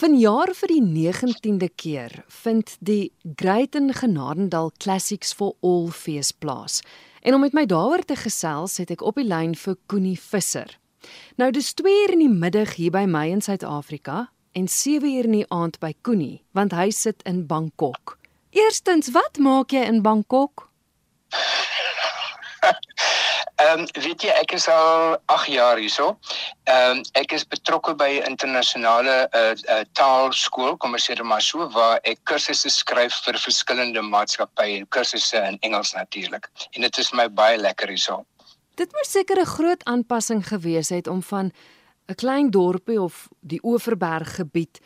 Vanjaar vir die 19de keer vind die Greiten Genadendal Classics for All fees plaas. En om met my daaroor te gesels, het ek op die lyn vir Koenie Visser. Nou dis 2 uur in die middag hier by my in Suid-Afrika en 7 uur in die aand by Koenie, want hy sit in Bangkok. Eerstens, wat maak jy in Bangkok? Ehm um, weet jy ek is al 8 jaar hierso. Ehm um, ek is betrokke by internasionale uh, uh taalskool, kom ons sê dit maar so, waar ek kursusse skryf vir verskillende maatskappye en kursusse in Engels natuurlik. En dit is my baie lekker hierso. Dit moes seker 'n groot aanpassing gewees het om van 'n klein dorpie of die Oeverberg gebied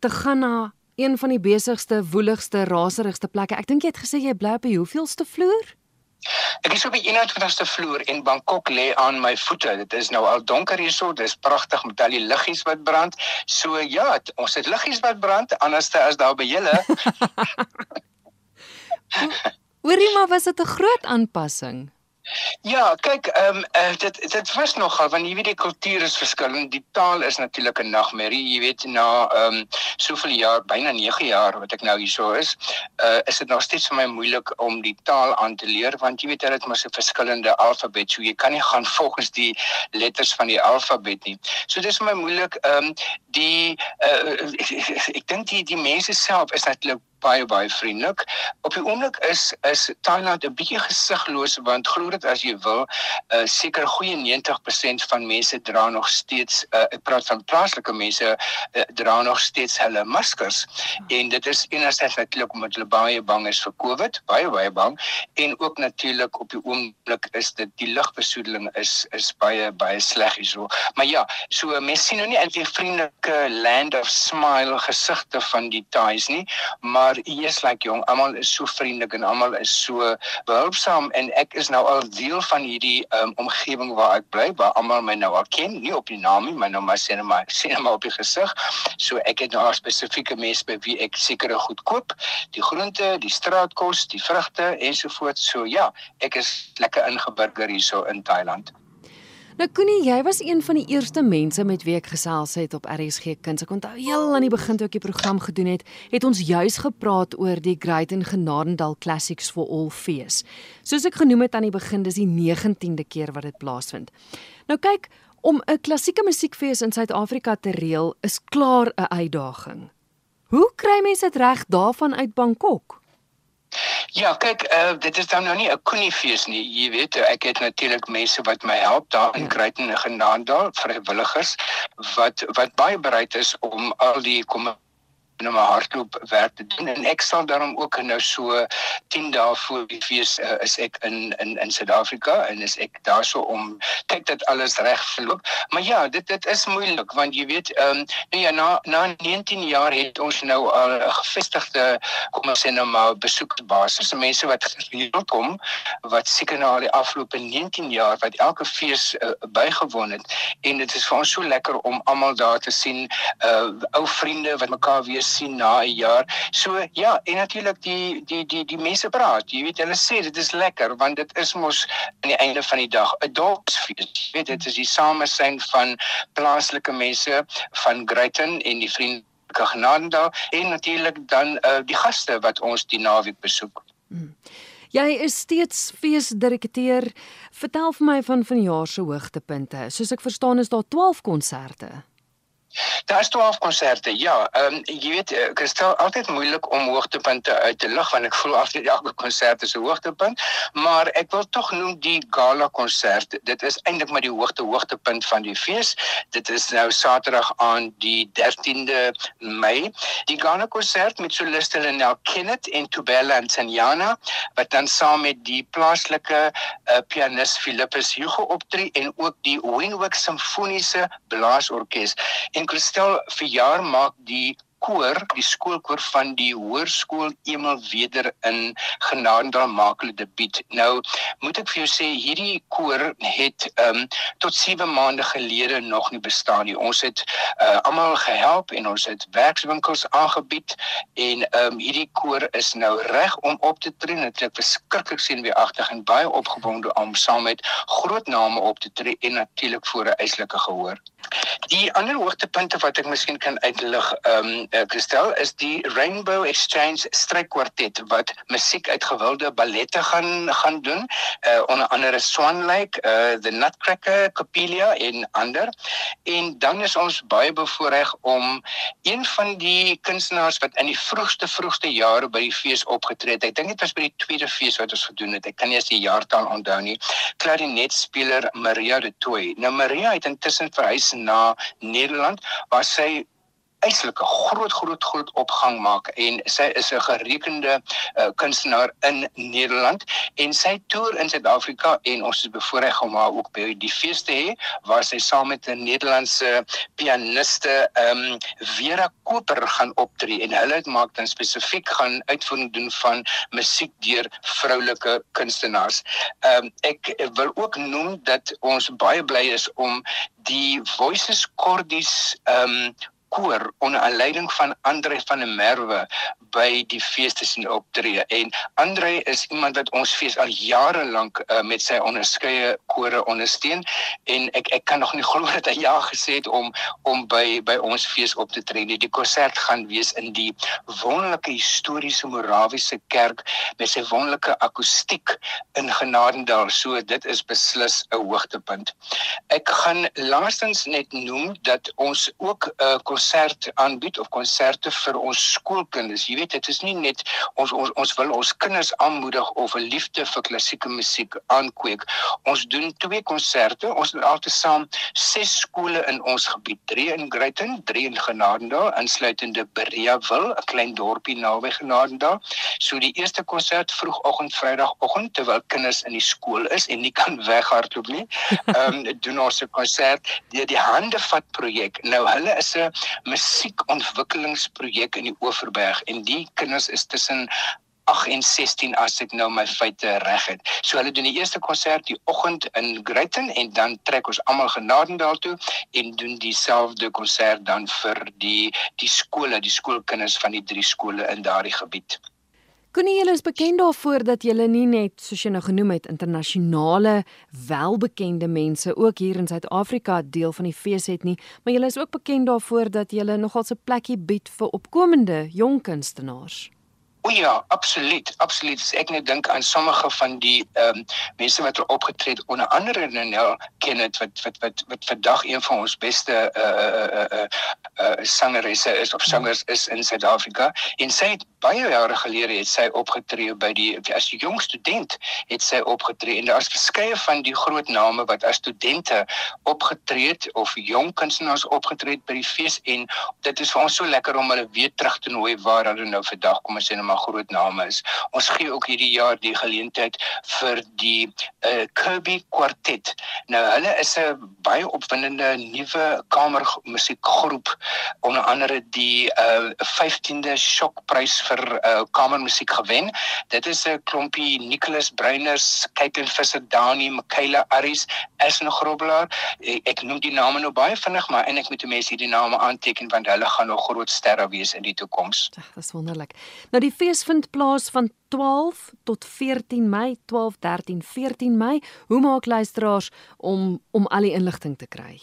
te gaan na een van die besigste, woeligste, raserigste plekke. Ek dink jy het gesê jy bly op die hoeveelste vloer? Ek is op die 21ste vloer en Bangkok lê aan my voete. Dit is nou al donker hierso. Dis pragtig met al die liggies wat brand. So ja, het, ons het liggies wat brand anderste as daar by julle. Hoorie maar was dit 'n groot aanpassing? Ja, kyk, ehm um, uh, dit dit was nogal want jy weet die kultuur is verskillend. Die taal is natuurlik 'n nagmerrie. Jy weet na ehm um, soveel jaar, byna 9 jaar wat ek nou hierso is, uh is dit nog steeds vir my moeilik om die taal aan te leer want jy weet hulle het mos 'n verskillende alfabet. So jy kan nie gaan volgens die letters van die alfabet nie. So dis vir my moeilik. Ehm um, die uh, ek dink die die mense self is natuurlik baie baie vriendelik. Op die oomblik is is Thailand 'n bietjie gesigloos want glo dit as jy wil, uh, seker goeie 90% van mense dra nog steeds uh, ek praat van plaaslike mense uh, dra nog steeds hulle maskers en dit is enerzijds natuurlik omdat hulle baie bang is vir COVID, baie baie bang en ook natuurlik op die oomblik is dit die lugbesoedeling is is baie baie sleg hierso. Maar ja, so mense sien nou nie eintlik vriendelike land of smile gesigte van die Thais nie, maar maar eers like jong, almal is so vriendelik en almal is so behulpsaam en ek is nou al deel van hierdie um, omgewing waar ek bly, waar almal my nou al ken, nie op die naam nie, maar nou maar sien maar sien maar op die gesig. So ek het nou spesifieke mens by wie ek sekere goed koop, die groente, die straatkos, die vrugte ensovoorts. So ja, ek is lekker ingeburger hierso in Thailand. Nou Koenie, jy was een van die eerste mense met wie ek gesels het op RSG Kuns. Ek onthou heel aan die begin toe ek die program gedoen het, het ons juis gepraat oor die Great and Genadendal Classics for All fees. Soos ek genoem het aan die begin, dis die 19de keer wat dit plaasvind. Nou kyk, om 'n klassieke musiekfees in Suid-Afrika te reël is klaar 'n uitdaging. Hoe kry mense dit reg daarvan uit Bangkok? Ja, kyk, uh, dit is dan nou nie 'n koeniefees nie. Jy weet, ek het natuurlik mense wat my help daar in Kruiten en Genadendal, vrywilligers wat wat baie bereid is om al die kom en om hardloop werk te doen en ek sal daarom ook nou so 10 dae voor die fees uh, is ek in in in Suid-Afrika en is ek daarso om kyk dat alles reg verloop. Maar ja, dit dit is moeilik want jy weet ehm um, nou ja na na 19 jaar het ons nou al 'n gevestigde kom ons sê nou maar besoeksbasis. Mense wat hier kom wat seker al die afgelope 19 jaar wat elke fees uh, bygewoon het en dit is vir ons so lekker om almal daar te sien uh ou vriende wat mekaar weer sien na 'n jaar. So ja, en natuurlik die die die die mense praat. Jy weet hulle sê dit is lekker want dit is mos aan die einde van die dag 'n dorpsfees. Jy weet dit is die samesyn van plaaslike mense van Greyton en die vriende Genadendal en natuurlik dan uh, die gaste wat ons die naweek besoek. Hmm. Jy is steeds feesdirekteur. Vertel vir my van vanjaar se hoogtepunte. Soos ek verstaan is daar 12 konserte. Daar's 12 konserte. Ja, ehm um, jy weet, ek is altyd moeilik om hoogtepunte uit te lig want ek voel altyd elke konsert is 'n hoogtepunt, maar ek wil tog noem die gala konsert. Dit is eintlik maar die hoogte hoogtepunt van die fees. Dit is nou Saterdag aan die 13de Mei. Die gala konsert met soliste Lenel Kenneth en Tubella Ntanyana wat dan saam met die plaaslike uh, pianis Philippus Hugo optree en ook die Windhoek Simfoniese Blaasorkes. En en Christel verjaar maak die koor, die skoolkoor van die hoërskool Emel Weder in Genadendal maak hulle debuut. Nou moet ek vir jou sê hierdie koor het ehm um, tot 7 maande gelede nog nie bestaan nie. Ons het uh, almal gehelp en ons het werkswinkels aangebied en ehm um, hierdie koor is nou reg om op te tree. Dit is verskriklik sien weer agter en baie opgewonde om saam met groot name op te tree en natuurlik voor 'n eislike gehoor. Die ander hoogtepunte wat ek miskien kan uitlig, ehm um, uh, Christel, is die Rainbow Exchange strykkwartet wat musiek uit gewilde ballette gaan gaan doen, uh onder andere Swan Lake, uh the Nutcracker, Coppelia en ander. En dan is ons baie bevoorreg om een van die kunstenaars wat in die vroegste vroegste jare by die fees opgetree het. Ek dink dit was by die tweede fees wat ons gedoen het. Ek kan nie eens die jaartal onthou nie. Klarinetspeler Maria de Tooi. Nou Maria het intussen verhuis na Nederland waar sy eislike groot groot groot opgang maak. En sy is 'n gerekende uh, kunstenaar in Nederland. En sy toer in Suid-Afrika en ons is bevoorreg om haar ook by die fees te hê waar sy saam met 'n Nederlandse pianiste ehm um, Vera Koper gaan optree. En hulle het maak dan spesifiek gaan uitvoering doen van musiek deur vroulike kunstenaars. Ehm um, ek wil ook noem dat ons baie bly is om die Voices Cordis ehm um, koor onder leiding van Andre van der Merwe by die fees te sien optree. En Andre is iemand wat ons fees al jare lank uh, met sy onderskeie kore ondersteun. En ek ek kan nog nie glo dat hy ja gesê het om om by by ons fees op te tree nie. Die konsert gaan wees in die wonderlike historiese Morawiese kerk met sy wonderlike akoestiek in Genadendal so dit is beslis 'n hoogtepunt. Ek gaan laastens net noem dat ons ook 'n uh, konsert aanbied of konserte vir ons skoolkinders. Jy weet, dit is nie net ons ons ons wil ons kinders aanmoedig of 'n liefde vir klassieke musiek aankweek. Ons doen twee konserte. Ons het altesaam 6 skole in ons gebied, 3 in Greyton, 3 in Genadendal, insluitende Bereawil, 'n klein dorpie naby Genadendal. So die eerste konsert vroegoggend Vrydagoggend terwyl kinders in die skool is en nie kan weghardloop nie. Ehm um, doen ons 'n konsert deur die Hande vat projek. Nou hulle is 'n musiekontwikkelingsprojek in die Oeverberg en die kinders is tussen 8 en 16 as ek nou my feite reg het. So hulle doen die eerste konsert die oggend in Greyton en dan trek ons almal Genadendal toe en doen dieselfde konsert dan vir die die skole, die skoolkinders van die drie skole in daardie gebied. Koenie julle is bekend daarvoor dat julle nie net soos jy nou genoem het internasionale welbekende mense ook hier in Suid-Afrika deel van die fees het nie, maar julle is ook bekend daarvoor dat julle nogal 'n plekkie bied vir opkomende jong kunstenaars. O ja, absoluut, absoluut. Ek net dink aan sommige van die ehm um, mense wat er opgetree het onder andere Nel Kenneth wat wat wat wat vandag een van ons beste uh uh uh uh, uh sangeresse is of sangers is in Suid-Afrika en sy het baie jare gelede het sy opgetree by die as 'n jong student het sy opgetree en daar's verskeie van die groot name wat as studente opgetree het of jong kunstenaars opgetree het by die fees en dit is vir ons so lekker om hulle weer terug te nooi waar hulle nou vandag kom sê nou maar groot name is. Ons gee ook hierdie jaar die geleentheid vir die uh, Kirby Quartet. Nou hulle is 'n baie opwindende nuwe kamermusiekgroep onder andere die uh, 15de Shockprys vir uh, kamermusiek gewen. Dit is 'n klompie Nicholas Breiners, Kaitlyn Visser, Dani, Michaela Aris, Esna Grobelaar. Ek, ek noem die name nou baie vinnig, maar eintlik moet mense hierdie name aanteken want hulle gaan nog groot sterre wees in die toekoms. Dis wonderlik. Nou die fees vind plaas van 12 tot 14 Mei, 12, 13, 14 Mei. Hoe maak luisteraars om om al die inligting te kry?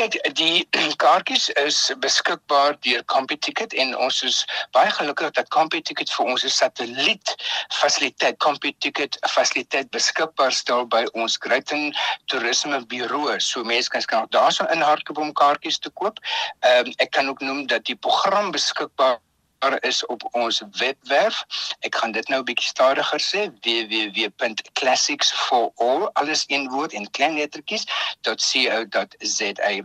Kyk, die kaartjies is beskikbaar deur CompuTicket en ons is baie gelukkig dat CompuTicket vir ons 'n satelliet fasiliteit CompuTicket fasiliteit beskikbaar stel by ons Greyton Toerisme Buro. So mense kan kan daarso in hardloop om kaartjies te koop. Ehm um, ek kan ook noem dat die program beskikbaar beskikbaar is op ons webwerf. Ek gaan dit nou 'n bietjie stadiger sê www.classicsforall alles in woord en klein lettertjies .co.za. Ehm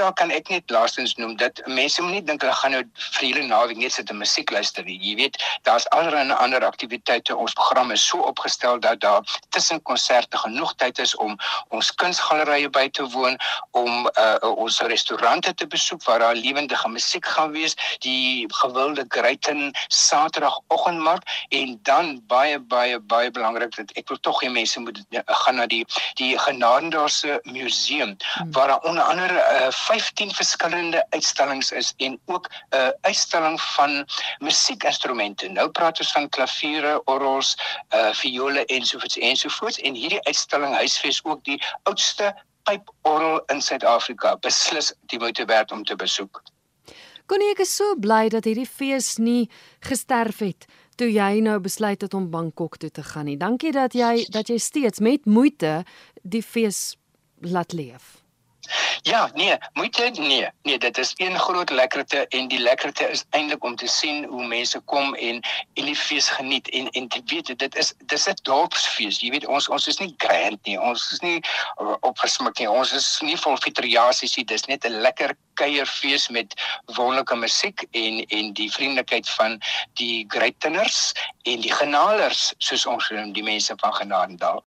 uh, kan ek net laastens noem dat mense moenie dink hulle gaan nou vir hele naweek net sit en musiek luister nie. Jy weet, daar's allerlei ander aktiwiteite. Ons program is so opgestel dat daar tussen konserte genoeg tyd is om ons kunsgalerye by te woon, om uh, ons restaurante te besoek waar daar lewendige musiek gaan wees, die gewilde Greyton Saterdagoggendmark en dan baie baie baie belangrik dat ek wil tog hê mense moet uh, gaan na die die Genadendaalse museum hmm. waar daar onder andere uh, 15 verskillende uitstallings is en ook 'n uh, uitstalling van musiekinstrumente. Nou praat ons van klaviere, orgels, uh, viole ensovoorts ensovoorts en hierdie uitstalling huisves ook die oudste pyporgel in Suid-Afrika. Beslis die moeite werd om te besoek. Konnie ek is so bly dat hierdie fees nie gesterf het toe jy nou besluit het om Bangkok toe te gaan nie. Dankie dat jy dat jy steeds met moeite die fees laat leef. Ja, nee, moet jy nee. Nee, dit is een groot lekkerte en die lekkerte is eintlik om te sien hoe mense kom en en die fees geniet en en te weet dit is dis 'n dorpsfees. Jy weet ons ons is nie grand nie. Ons is nie opgesmik nie. Ons is nie vol fitriasies nie. Dis net 'n lekker kuierfees met wonderlike musiek en en die vriendelikheid van die Greiteners en die Genalers soos ons noem die mense van Genadendal.